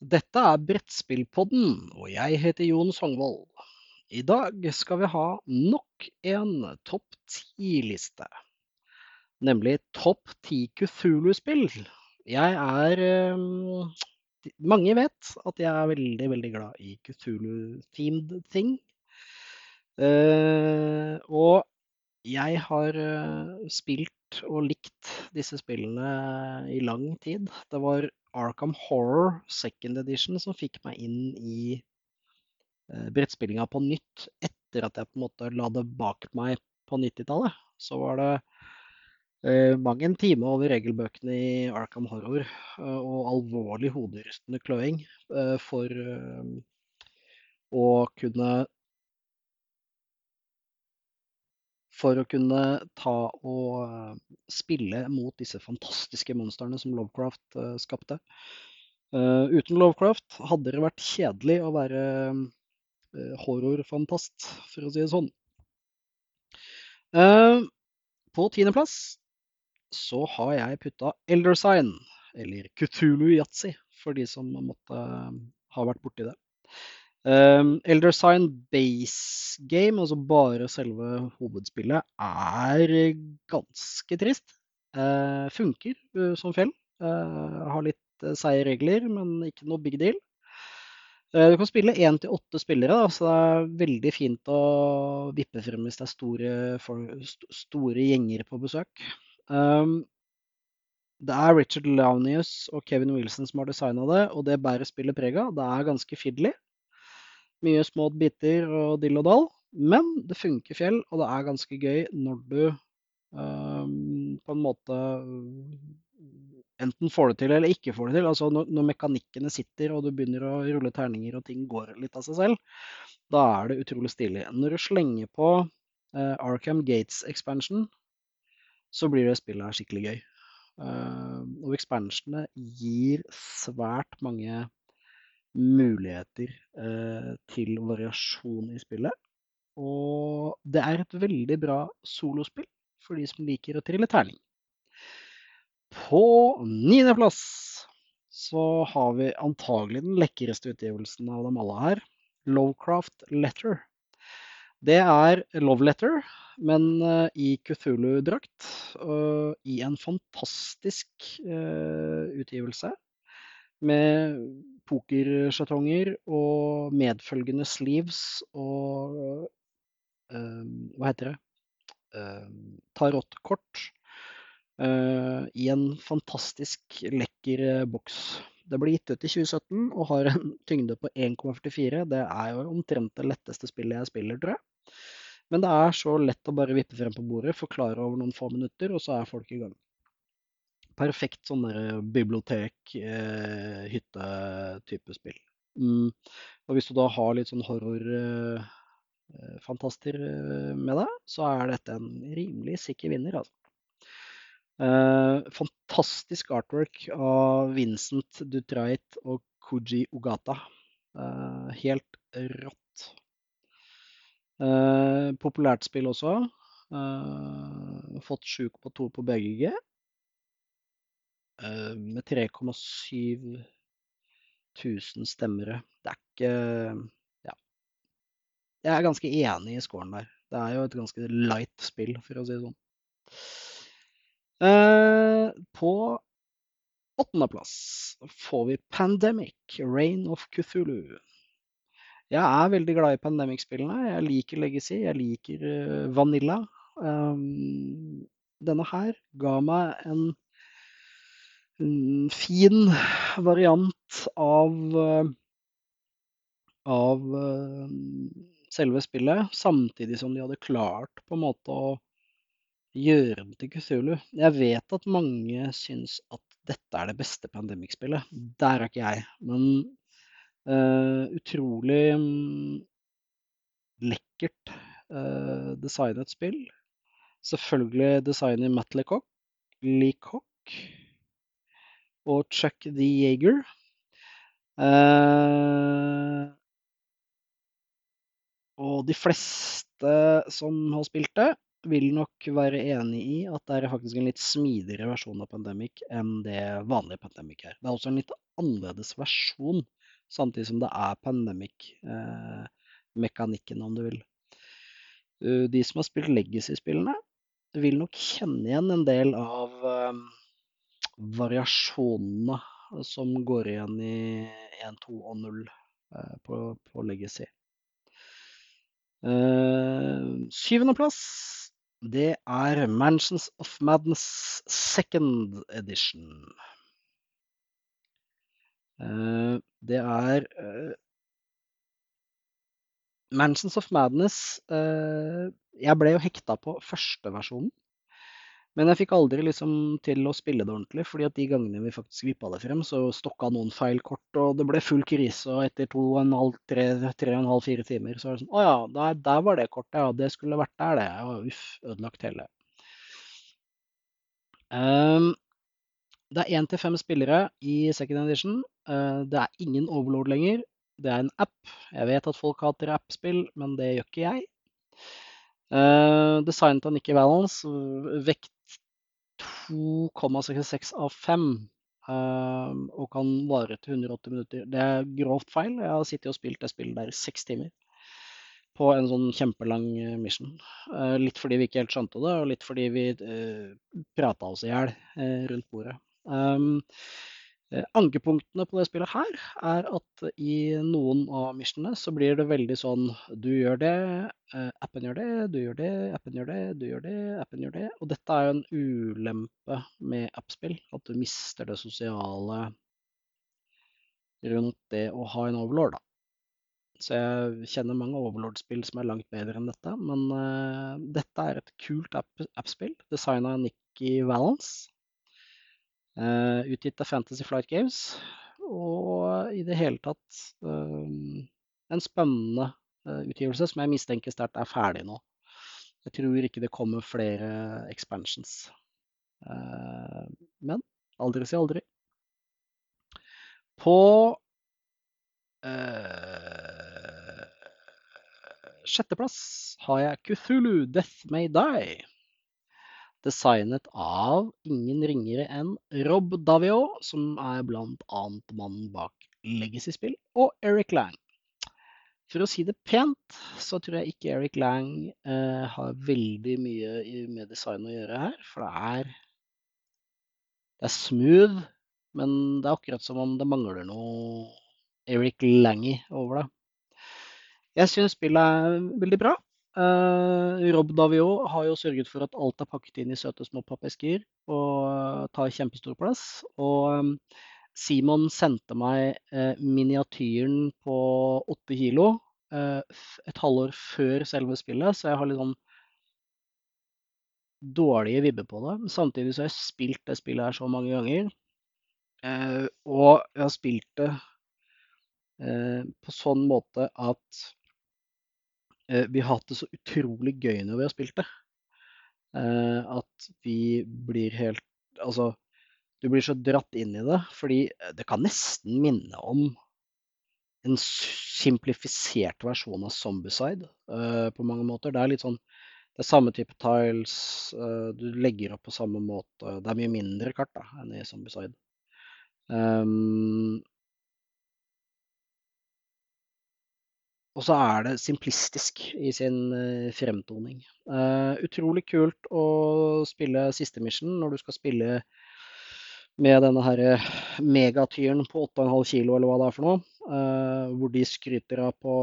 Dette er Brettspillpodden, og jeg heter Jon Songvold. I dag skal vi ha nok en topp ti-liste. Nemlig topp ti Cthulhu-spill. Jeg er um, Mange vet at jeg er veldig, veldig glad i Cthulhu-themed ting. Uh, og jeg har uh, spilt og likt disse spillene i lang tid. Det var Arkham Horror Second Edition som fikk meg inn i eh, brettspillinga på nytt etter at jeg på en måte la det bak meg på 90-tallet. Så var det eh, mang en time over regelbøkene i Arkham Horror eh, og alvorlig hoderystende kløing for å kunne for å kunne ta og eh, spille mot disse fantastiske monstrene som Lovecraft uh, skapte. Uh, uten Lovecraft hadde det vært kjedelig å være horrorfantast, for å si det sånn. på tiendeplass så har jeg putta Elder Sign, eller Kutulu Yatzy, for de som måtte ha vært borti det. Um, Elder Sign base game, altså bare selve hovedspillet, er ganske trist. Uh, funker uh, som fjell. Uh, har litt seige regler, men ikke noe big deal. Du kan spille én til åtte spillere, da, så det er veldig fint å vippe frem hvis det er store, for, store gjenger på besøk. Um, det er Richard Launius og Kevin Wilson som har designa det, og det bærer spillet preg av. Det er ganske fiddly. Mye små biter og dill og dall. Men det funker fjell, og det er ganske gøy når du um, på en måte enten får det til eller ikke får det til. Altså når, når, mekanikkene sitter og du begynner å rulle terninger og ting går litt av seg selv, da er det utrolig stilig. Når du slenger på uh, Arkham Gates expansion, så blir det spillet her skikkelig gøy. Uh, og expansionene gir svært mange muligheter eh, til variasjon i spillet. Og det er et veldig bra solospill for de som liker å trille terning. På niendeplass så har vi antagelig den lekreste utgivelsen av dem alle her. Lovecraft Letter. Det er Love Letter, men uh, i Cthulhu-drakt. Uh, I en fantastisk utgivelse med pokersjetonger og medfølgende sleeves og uh, Hva heter det? Uh, tarotkort uh, i en fantastisk lekker boks. Det ble gitt ut i 2017 og har en tyngde på 1,44. Det er jo omtrent det letteste spillet jeg spiller, tror jeg. Men det er så lett å bare vippe frem på bordet, forklare over noen få minutter, og så er folk i gang perfekt sånn bibliotek, eh, hytte-type spill. Mm. Og hvis du da har litt sånn horrorfantaster eh, eh, med deg, så er dette en rimelig sikker vinner, altså. Eh, fantastisk artwork av Vincent Dutrait og Koji Ogata. Eh, helt rått. Eh, populært spill også. fått sjuk på to på BGG. Eh, med 3,7 000 stemmere. Det er ikke Ja. Jeg er ganske enig i scoren der. Det er jo et ganske light spill, for å si det sånn. Eh, på åttendeplass får vi Pandemic, Rain of Cthulhu. Jeg er veldig glad i Pandemic-spillene. Jeg liker Legacy, jeg liker uh, Vanilla. Um, denne her ga meg en fin variant av, eh, av eh, selve spillet, samtidig som de hadde klart på en måte å gjøre det til Cthulhu. Jeg vet at mange syns at dette er det beste Pandemic-spillet. Der er ikke jeg. Men uh, utrolig um, lekkert uh, designet spill. Selvfølgelig designer Matt Leacock. Leacock og Chuck the Jager. Uh, og de fleste som har spilt det, vil nok være enig i at det er faktisk en litt smidigere versjon av Pandemic enn det vanlige Pandemic er. Det er også en litt annerledes versjon, samtidig som det er Pandemic-mekanikken, om du vil. Eh, de som har spilt Legacy-spillene, vil nok kjenne igjen en del av um, variasjonene som går igjen i 1, 2 og 0 uh, på, på, Legacy. Uh, Syvendeplass, det er Mansions of Madness second edition. Uh, det er Mansions of Madness eh, Jeg ble jo hekta på førsteversjonen. Men jeg fikk aldri liksom til å spille det ordentlig, fordi at de gangene vi faktisk vippa det frem, så stokka noen feil kort, og det ble full krise. Og etter to og en halv, tre, tre og en halv, fire timer så var det sånn Å ja, der, der var det kortet, ja. Det skulle vært der, det. Og uff, ødelagt hele. Um, det er én til fem spillere i second edition. Uh, det er ingen overlord lenger. Det er en app. Jeg vet at folk hater app-spill, men det gjør ikke jeg. Uh, designet av Nikki Valence, vekt 2,66 av 5. Uh, eh, og kan vare til 180 minutter. Det er grovt feil. Jeg har sittet og spilt det spillet der i seks timer. På en sånn kjempelang eh, mission. Uh, litt fordi vi ikke helt skjønte det, og litt fordi vi uh, prata oss i hjel rundt bordet. Eh, ankepunktene på det spillet her er at i noen av missionene så blir det veldig sånn Du gjør det, eh, appen gjør det, du gjør det, appen gjør det, du gjør det, appen gjør det. Og dette er jo en ulempe med appspill. At du mister det sosiale rundt det å ha en overlord, da. Så jeg kjenner mange overlord-spill som er langt bedre enn dette. Men uh, dette er et kult appspill, app designa av Nikki Valance. Uh, utgitt av Fantasy Flight Games. Og i det hele tatt um, en spennende uh, utgivelse som jeg mistenker sterkt er ferdig nå. Jeg tror ikke det kommer flere expansions. Men aldri si aldri. På sjetteplass har jeg Kuthulu Death May Die designet av ingen ringere enn Rob Davio, som er bl.a. mannen bak Legacy-spill, og Eric Lang. For å si det pent, så tror jeg ikke Eric Lang eh, har veldig mye med design å gjøre her. For det er, det er smooth, men det er akkurat som om det mangler noe Eric Langy over det. Jeg syns spillet er veldig bra. Uh, Rob Davio har jo sørget for at alt er pakket inn i søte små pappesker og tar kjempestor plass. Og um, Simon sendte meg miniatyren på åtte kilo et halvår før selve spillet, så jeg har litt sånn dårlige vibber på det. Samtidig så har jeg spilt det spillet her så mange ganger. og jeg har spilt det på sånn måte at Eh, vi har hatt det så utrolig gøy når vi har spilt det. Eh, at vi blir helt Altså, du blir så dratt inn i det, fordi det kan nesten minne om en simplifisert versjon av Zombieside uh, på mange måter. Det er litt sånn Det er samme type tiles, du legger opp på samme måte. Det er mye mindre kart da, enn i Zombieside. Um, Og så er det simplistisk i sin uh, fremtoning. Uh, utrolig kult å spille siste mission når du skal spille med denne her megatyren på 8,5 kilo, eller hva det er for noe. Uh, hvor de skryter av på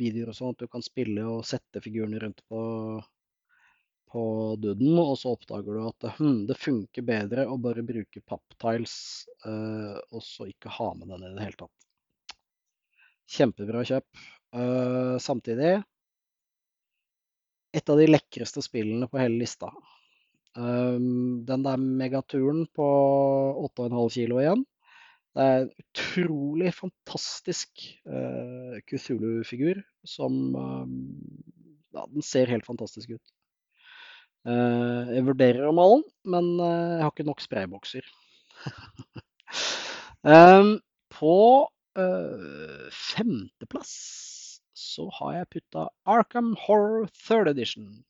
videoer og sånn at du kan spille og sette figurene rundt på, på duden. Og så oppdager du at hm, det funker bedre å bare bruke papptiles og så ikke ha med den i det hele tatt. Kjempebra kjøp. Uh, samtidig et av de lekreste spillene på hele lista. Um, den der megaturen på 8,5 kilo igjen. Det er en utrolig fantastisk uh, Cthulhu-figur som um, Ja, den ser helt fantastisk ut. Uh, jeg vurderer å male den, men uh, jeg har ikke nok spraybokser. um, på femteplass så har jeg putta Arkham Horror Third Edition.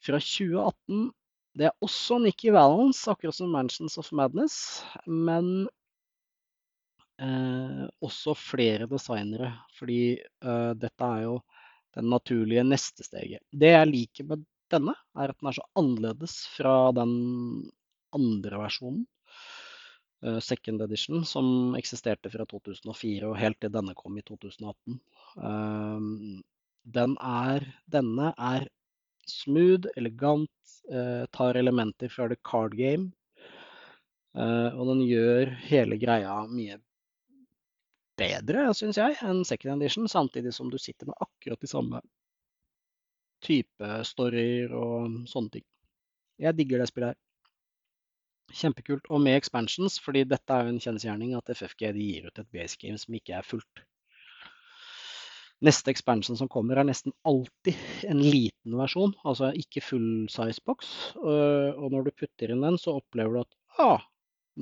fra 2018. Det er også Nikki Valence, akkurat som Mansions of Madness, men eh, også flere designere. Fordi eh, dette er jo den naturlige neste steget. Det jeg liker med denne, er at den er så annerledes fra den andre versjonen, second edition, som eksisterte fra 2004 og helt til denne kom i 2018. Uh, den er, denne er smooth, elegant, uh, tar elementer fra the card game. og den gjør hele greia mye bedre, syns jeg, enn second edition, samtidig som du sitter med akkurat de samme type storyer og sånne ting. Jeg digger det spillet her. Kjempekult. Og med expansions, fordi dette er jo en kjensgjerning at FFG gir ut et base game som ikke er fullt. Neste expansion som kommer, er nesten alltid en liten versjon, altså ikke full size box. Og når du putter inn den, så opplever du at ah,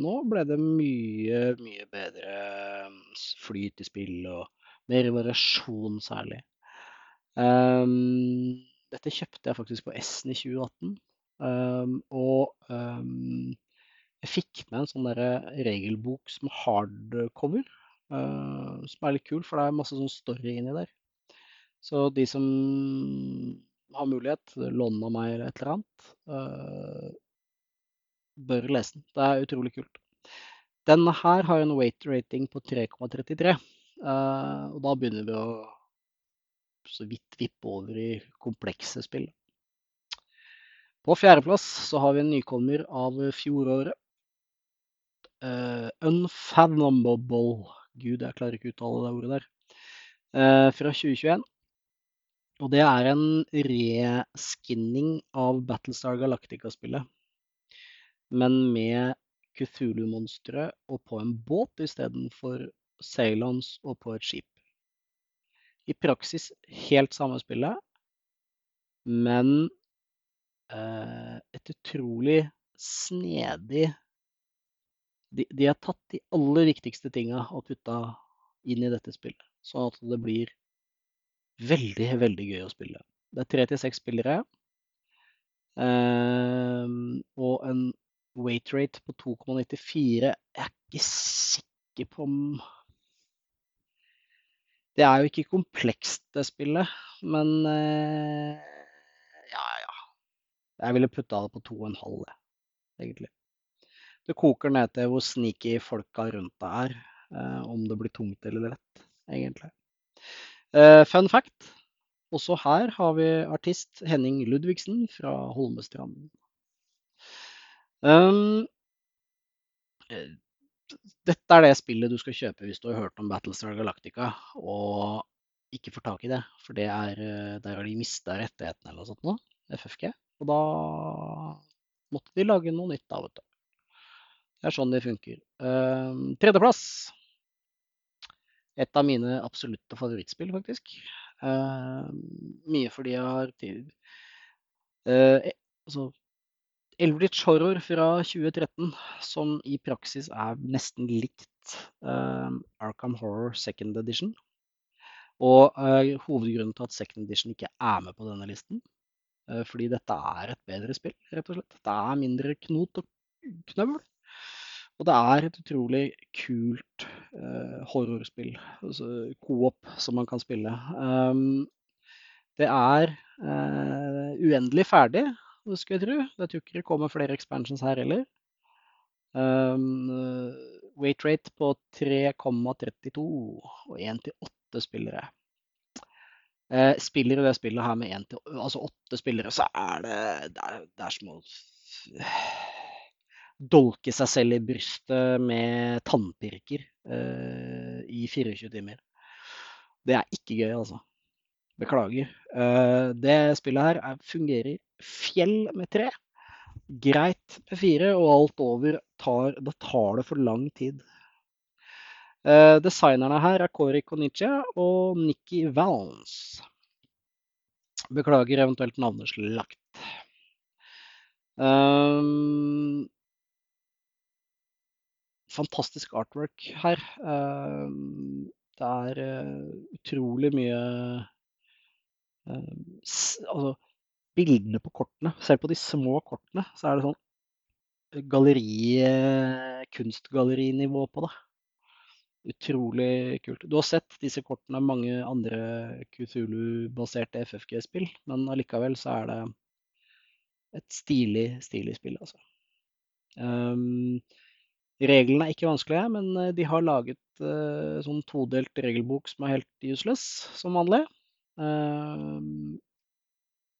nå ble det mye, mye bedre flyt i spill og mer variasjon særlig. Um, dette kjøpte jeg faktisk på S-en i 2018. Um, og um, jeg fikk med en sånn regelbok som hardcover, uh, som er litt kul, for det er masse sånn story inni der. Så de som har mulighet, låne av meg eller et eller annet, uh, bør lese den. Det er utrolig kult. Denne her har en weight rating på 3,33, uh, og da begynner vi å så vidt vippe over i komplekse spill. På fjerdeplass så har vi en nykommer av fjoråret. Uh, unfathomable. Gud, jeg klarer ikke å uttale det ordet der. Uh, fra 2021. Og det er en reskinning av Battlestar Galactica-spillet. Men med Cthulhu-monstre og på en båt istedenfor Ceylons og på et skip i praksis helt samme spillet, men uh, et utrolig snedig de, har tatt de aller viktigste tinga og putta inn i dette spillet, sånn at det blir veldig, veldig gøy å spille. Det er tre til seks spillere. Eh, og en weight rate på 2,94 Jeg er ikke sikker på om det er jo ikke komplekst, det spillet, men eh, ja, ja. Jeg ville putta det på to og en halv, egentlig. Det koker ned til hvor sneaky folka rundt deg er. Eh, om det blir tungt eller lett, egentlig. Eh, fun fact. Også her har vi artist Henning Ludvigsen fra Holmestrand. Um, dette er det spillet du skal kjøpe hvis du har hørt om Battlestar Galactica og ikke får tak i det. For det er, eh, der har de mista rettighetene eller noe sånt nå, FFG. Og da måtte de lage noe nytt da, vet du. Det er sånn det funker. Uh, tredjeplass. Et av mine absolutte favorittspill, faktisk. Uh, mye fordi jeg har tid. uh, altså, Eldritch Horror fra 2013, som i praksis er nesten likt uh, Arkham Horror Second Edition. Og uh, hovedgrunnen til at Second Edition ikke er med på denne listen, uh, fordi dette er et bedre spill, rett og slett. Det er mindre knot og knøvl. Og det er et utrolig kult horrorspill, altså co-op, som man kan spille. Um, det er uendelig ferdig, det skulle jeg tro. Jeg tror ikke det kommer flere expansions her heller. Um, weight rate på 3,32 og 1 til 8 spillere. Uh, spiller du det spillet her med 1 til, altså 8 spillere, så er det Det er, det er som å dolke seg selv i brystet med tannpirker uh, i 24 timer. Det er ikke gøy, altså. Beklager. Uh, det spillet her er, fungerer fjell med tre. Greit med fire, og alt over tar, da tar det for lang tid. Uh, designerne her er Kori Konnichi og Nikki Valens. Beklager eventuelt navneslakt. Um, fantastisk artwork her. Um, det er uh, utrolig mye uh, altså, bildene på kortene, selv på de små kortene, så er det sånn galleri, kunstgallerinivå på det. Utrolig kult. Du har sett disse kortene mange andre Cthulhu-baserte FFG-spill, men allikevel så er det et stilig, stilig spill, altså. Um, reglene er ikke vanskelige, men eh, de har laget uh, sånn todelt regelbok som er helt useless, som vanlig. Uh,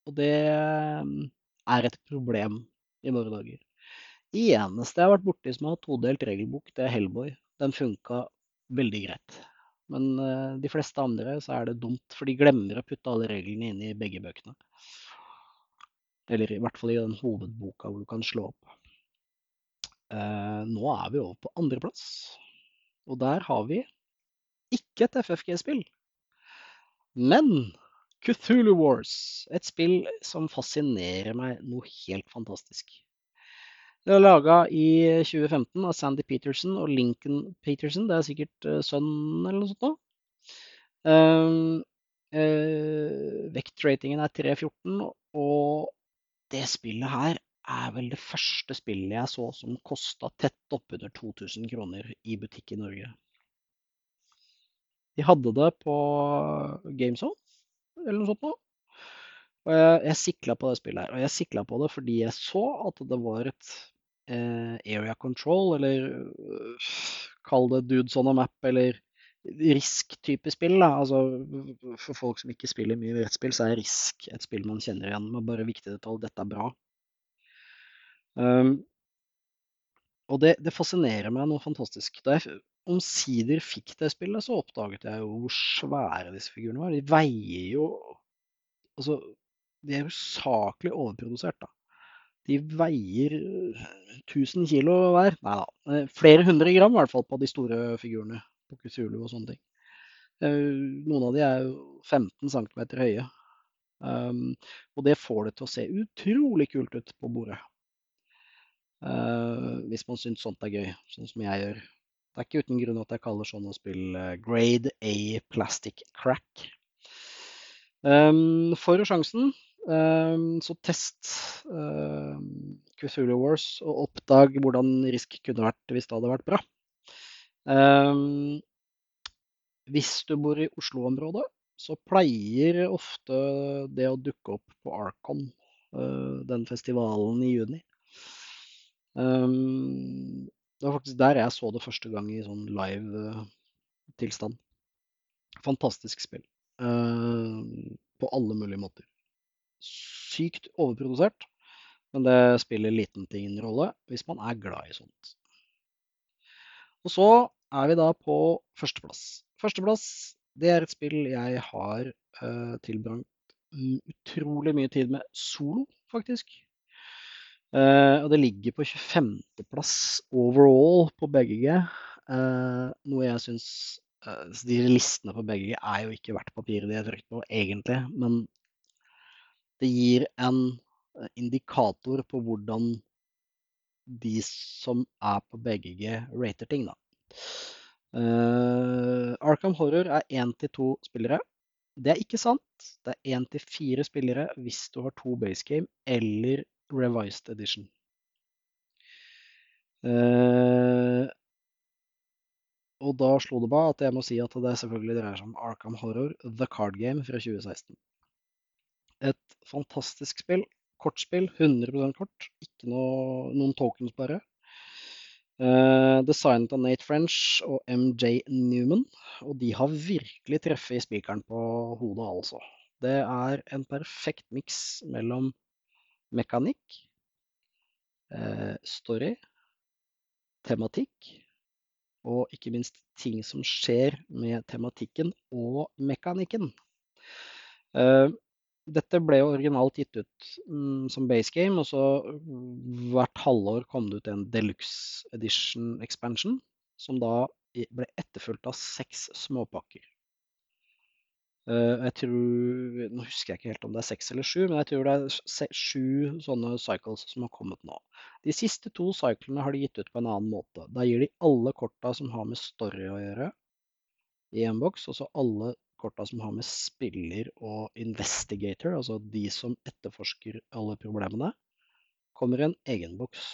og det er et problem i våre dager. Eneste jeg har vært borti som har todelt regelbok, det er Hellboy. Den funka veldig greit. Men uh, de fleste andre så er det dumt, for de glemmer å putte alle reglene inn i begge bøkene. Eller i hvert fall i den hovedboka hvor du kan slå opp. Uh, nå er vi over på andreplass. Og der har vi ikke et FFG-spill, men Cthulhu Wars. Et spill som fascinerer meg noe helt fantastisk. Det er laga i 2015 av Sandy Peterson og Lincoln Peterson. Det er sikkert uh, sønnen eller noe sånt. Uh, uh, vektratingen er 314, og det spillet her er vel det første spillet jeg så som kosta tett oppunder 2000 kroner i butikk i Norge. De hadde det på GameZone eller noe sånt. Og jeg, jeg sikla på det spillet her. Og jeg sikla på det fordi jeg så at det var et eh, area control, eller øh, kall det dudes on a map, eller Risk-type spill. Da. Altså, for folk som ikke spiller mye rettspill, så er Risk et spill man kjenner igjen. Med bare viktig detalj dette er bra. Um, og det, det, fascinerer meg noe fantastisk. Da jeg omsider fikk det spillet, så oppdaget jeg jo hvor svære disse figurene var. De veier jo Altså, de er usaklig overprodusert, da. De veier 1000 eh, kilo hver. Nei da. Eh, flere hundre gram i hvert fall på de store figurene på Kusulu og sånne ting. Eh, noen av de er jo 15 cm høye. Um, og det får det til å se utrolig kult ut på bordet. Uh, hvis man syns sånt er gøy, sånn som jeg gjør. Det er ikke uten grunn at jeg kaller sånne spill grade A plastic crack. Um, for sjansen Ehm, så test ehm, Cthulhu Wars og oppdag hvordan Risk kunne vært hvis det hadde vært bra. Um, hvis du bor i Oslo-området, så pleier ofte det å dukke opp på Arcon, uh, den festivalen i juni. Det var faktisk der jeg så det første gang i sånn live eh. Fantastisk spill. På alle mulige måter sykt overprodusert, men det spiller liten ting en rolle hvis man er glad i sånt. Og så er vi da på førsteplass. Førsteplass det er et spill jeg har uh, tilbrakt utrolig mye tid med solo, faktisk. Uh, og det ligger på 25.-plass overall på BGG, Uh, noe jeg syns De listene på BGG er jo ikke verdt papiret de er trykt på, egentlig. Men det gir en eh, indikator på hvordan de som er på BGG, rater ting, da. Uh, Arkham Horror er én til to spillere. Det er ikke sant. Det er én til fire spillere hvis du har to base game eller revised edition. Uh, og da slo det meg at jeg må si at det selvfølgelig dreier seg om Arkham Horror The Card Game fra 2016. Et fantastisk spill. Kortspill, 100% kort. Ikke noe, noen tokens bare. Uh, designet av Nate French og MJ Newman. Og de har virkelig treffet i spikeren på hodet, altså. Det er en perfekt miks mellom mekanikk, uh, story, tematikk og ikke minst ting som skjer med tematikken og mekanikken. Uh, dette ble originalt gitt ut mm, som base game, og så mm, hvert halvår kom det ut en deluxe edition expansion, som da ble etterfulgt av seks småpakker. Uh, jeg tror, Nå husker jeg ikke helt om det er seks eller sju, men jeg tror det er sju sånne cycles som har kommet nå. De siste to cyclene har de gitt ut på en annen måte. Da gir de alle korta som har med story å gjøre, i en boks, og så alle korta som har med spiller og investigator, altså de som etterforsker alle problemene, kommer i en egen boks.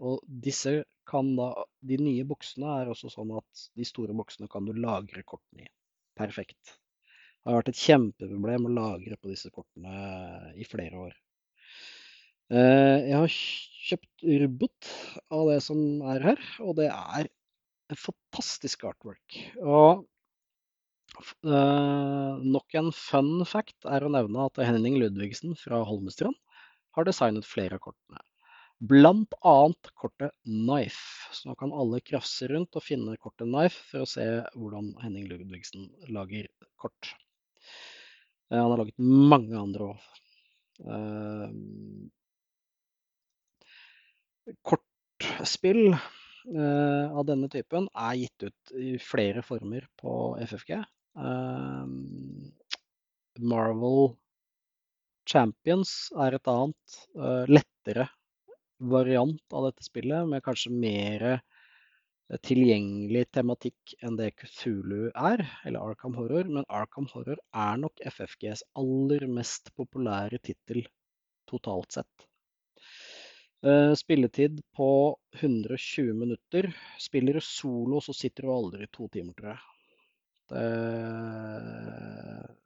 Og disse kan da De nye boksene er også sånn at de store boksene kan du lagre kortene i. Perfekt. Det har vært et kjempeproblem å lagre på disse kortene i flere år. Eh, jeg har kjøpt Rubbot av det som er her, og det er en fantastisk artwork. Og uh, nok en fun fact er å nevne at Henning Ludvigsen fra Holmestrand har designet flere av kortene. Blant annet kortet Knife. Så nå kan alle krafse rundt og finne kortet Knife for å se hvordan Henning Ludvigsen lager kort. Uh, han har laget mange andre òg. Uh, kortspill Uh, av denne typen er gitt ut i flere former på FFG. Marvel Champions er et annet, lettere variant av dette spillet, med kanskje mer tilgjengelig tematikk enn det Kufulu er, eller Arkham Horror. Men Arkham Horror er nok FFGs aller mest populære tittel totalt sett. Uh, spilletid på 120 minutter. Spiller du solo, så sitter du aldri i to timer, tror jeg. Det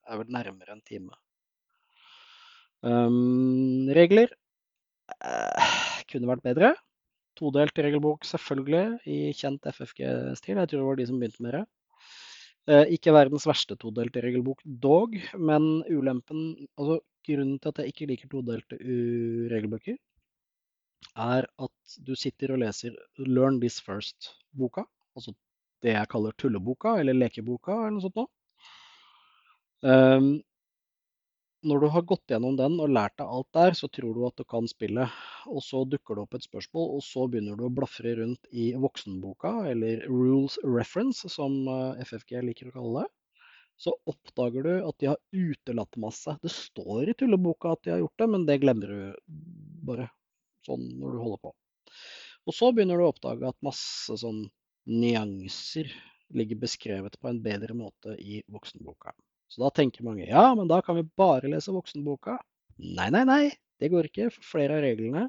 er vel nærmere en time. Um, regler uh, kunne vært bedre. Todelt regelbok, selvfølgelig, i kjent FFG-stil. Jeg tror det var de som begynte med det. Uh, ikke verdens verste todelte regelbok, dog, men ulempen Altså, grunnen til at jeg ikke liker todelte regelbøker, er at du sitter og leser 'Learn this first'-boka. Altså det jeg kaller tulleboka eller lekeboka eller noe sånt noe. Um, når du har gått gjennom den og lært deg alt der, så tror du at du kan spille. Og så dukker det opp et spørsmål, og så begynner du å blafre rundt i voksenboka, eller rules reference, som eh, FFG liker å kalle det. Så oppdager du at de har utelatt masse. Det står i tulleboka at de har gjort det, men det glemmer du bare sånn når du holder på. Og så begynner du å oppdage at masse sånn nyanser ligger beskrevet på en bedre måte i voksenboka. Så da tenker mange ja, men da kan vi bare lese voksenboka. Nei, nei, nei. Det går ikke. For flere av reglene,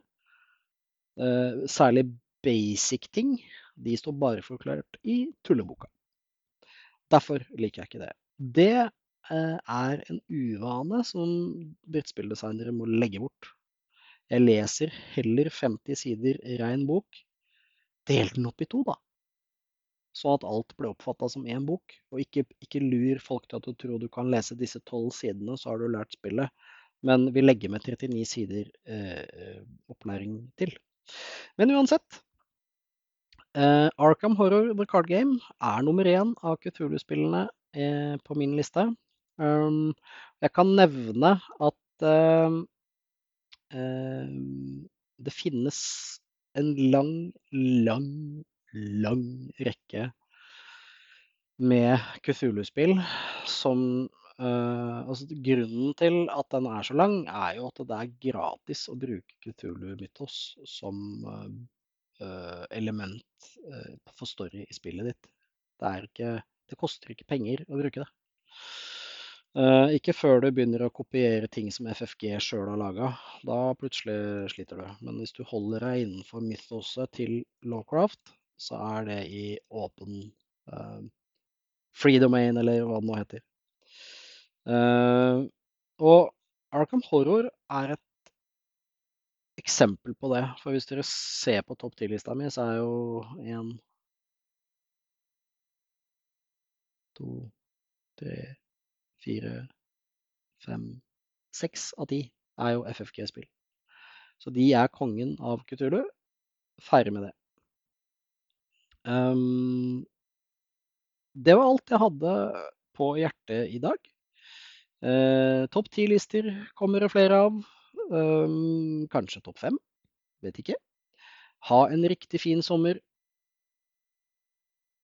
eh, særlig basic ting, de står bare forklart i tulleboka. Derfor liker jeg ikke det. Det eh, er en uvane som brettspilldesignere må legge bort. Jeg leser heller 50 sider rein bok. Del den opp i to, da. Så at alt blir oppfatta som én bok. Og ikke, ikke, lur folk til at du tror du kan lese disse tolv sidene, så har du lært spillet. Men vi legger med 39 sider eh, opplæring til. Men uansett. Eh, Arkham Horror The Card Game er nummer én av Kutulu-spillene eh, på min liste. Um, jeg kan nevne at eh, Ehm, det finnes en lang, lang, lang rekke med Cthulhu-spill som uh, altså Grunnen til at den er så lang, er jo at det er gratis å bruke Cthulhu-mytos som uh, element uh, for story i spillet ditt. Det, ikke, det koster ikke penger å bruke det. Uh, ikke før du begynner å kopiere ting som FFG sjøl har laga. Da plutselig sliter du. Men hvis du holder deg innenfor mythoset til Lawcraft, så er det i åpen uh, free domain, eller hva det nå heter. Uh, og Arkham Horror er et eksempel på det. For hvis dere ser på topp 10-lista mi, så er jo én To, tre fire, fem, seks av de er jo FFG-spill. Så de er kongen av Kutulu. Ferdig med det. Um, det var alt jeg hadde på hjertet i dag. Uh, topp ti-lister kommer det flere av. Um, kanskje topp fem. Vet ikke. Ha en riktig fin sommer.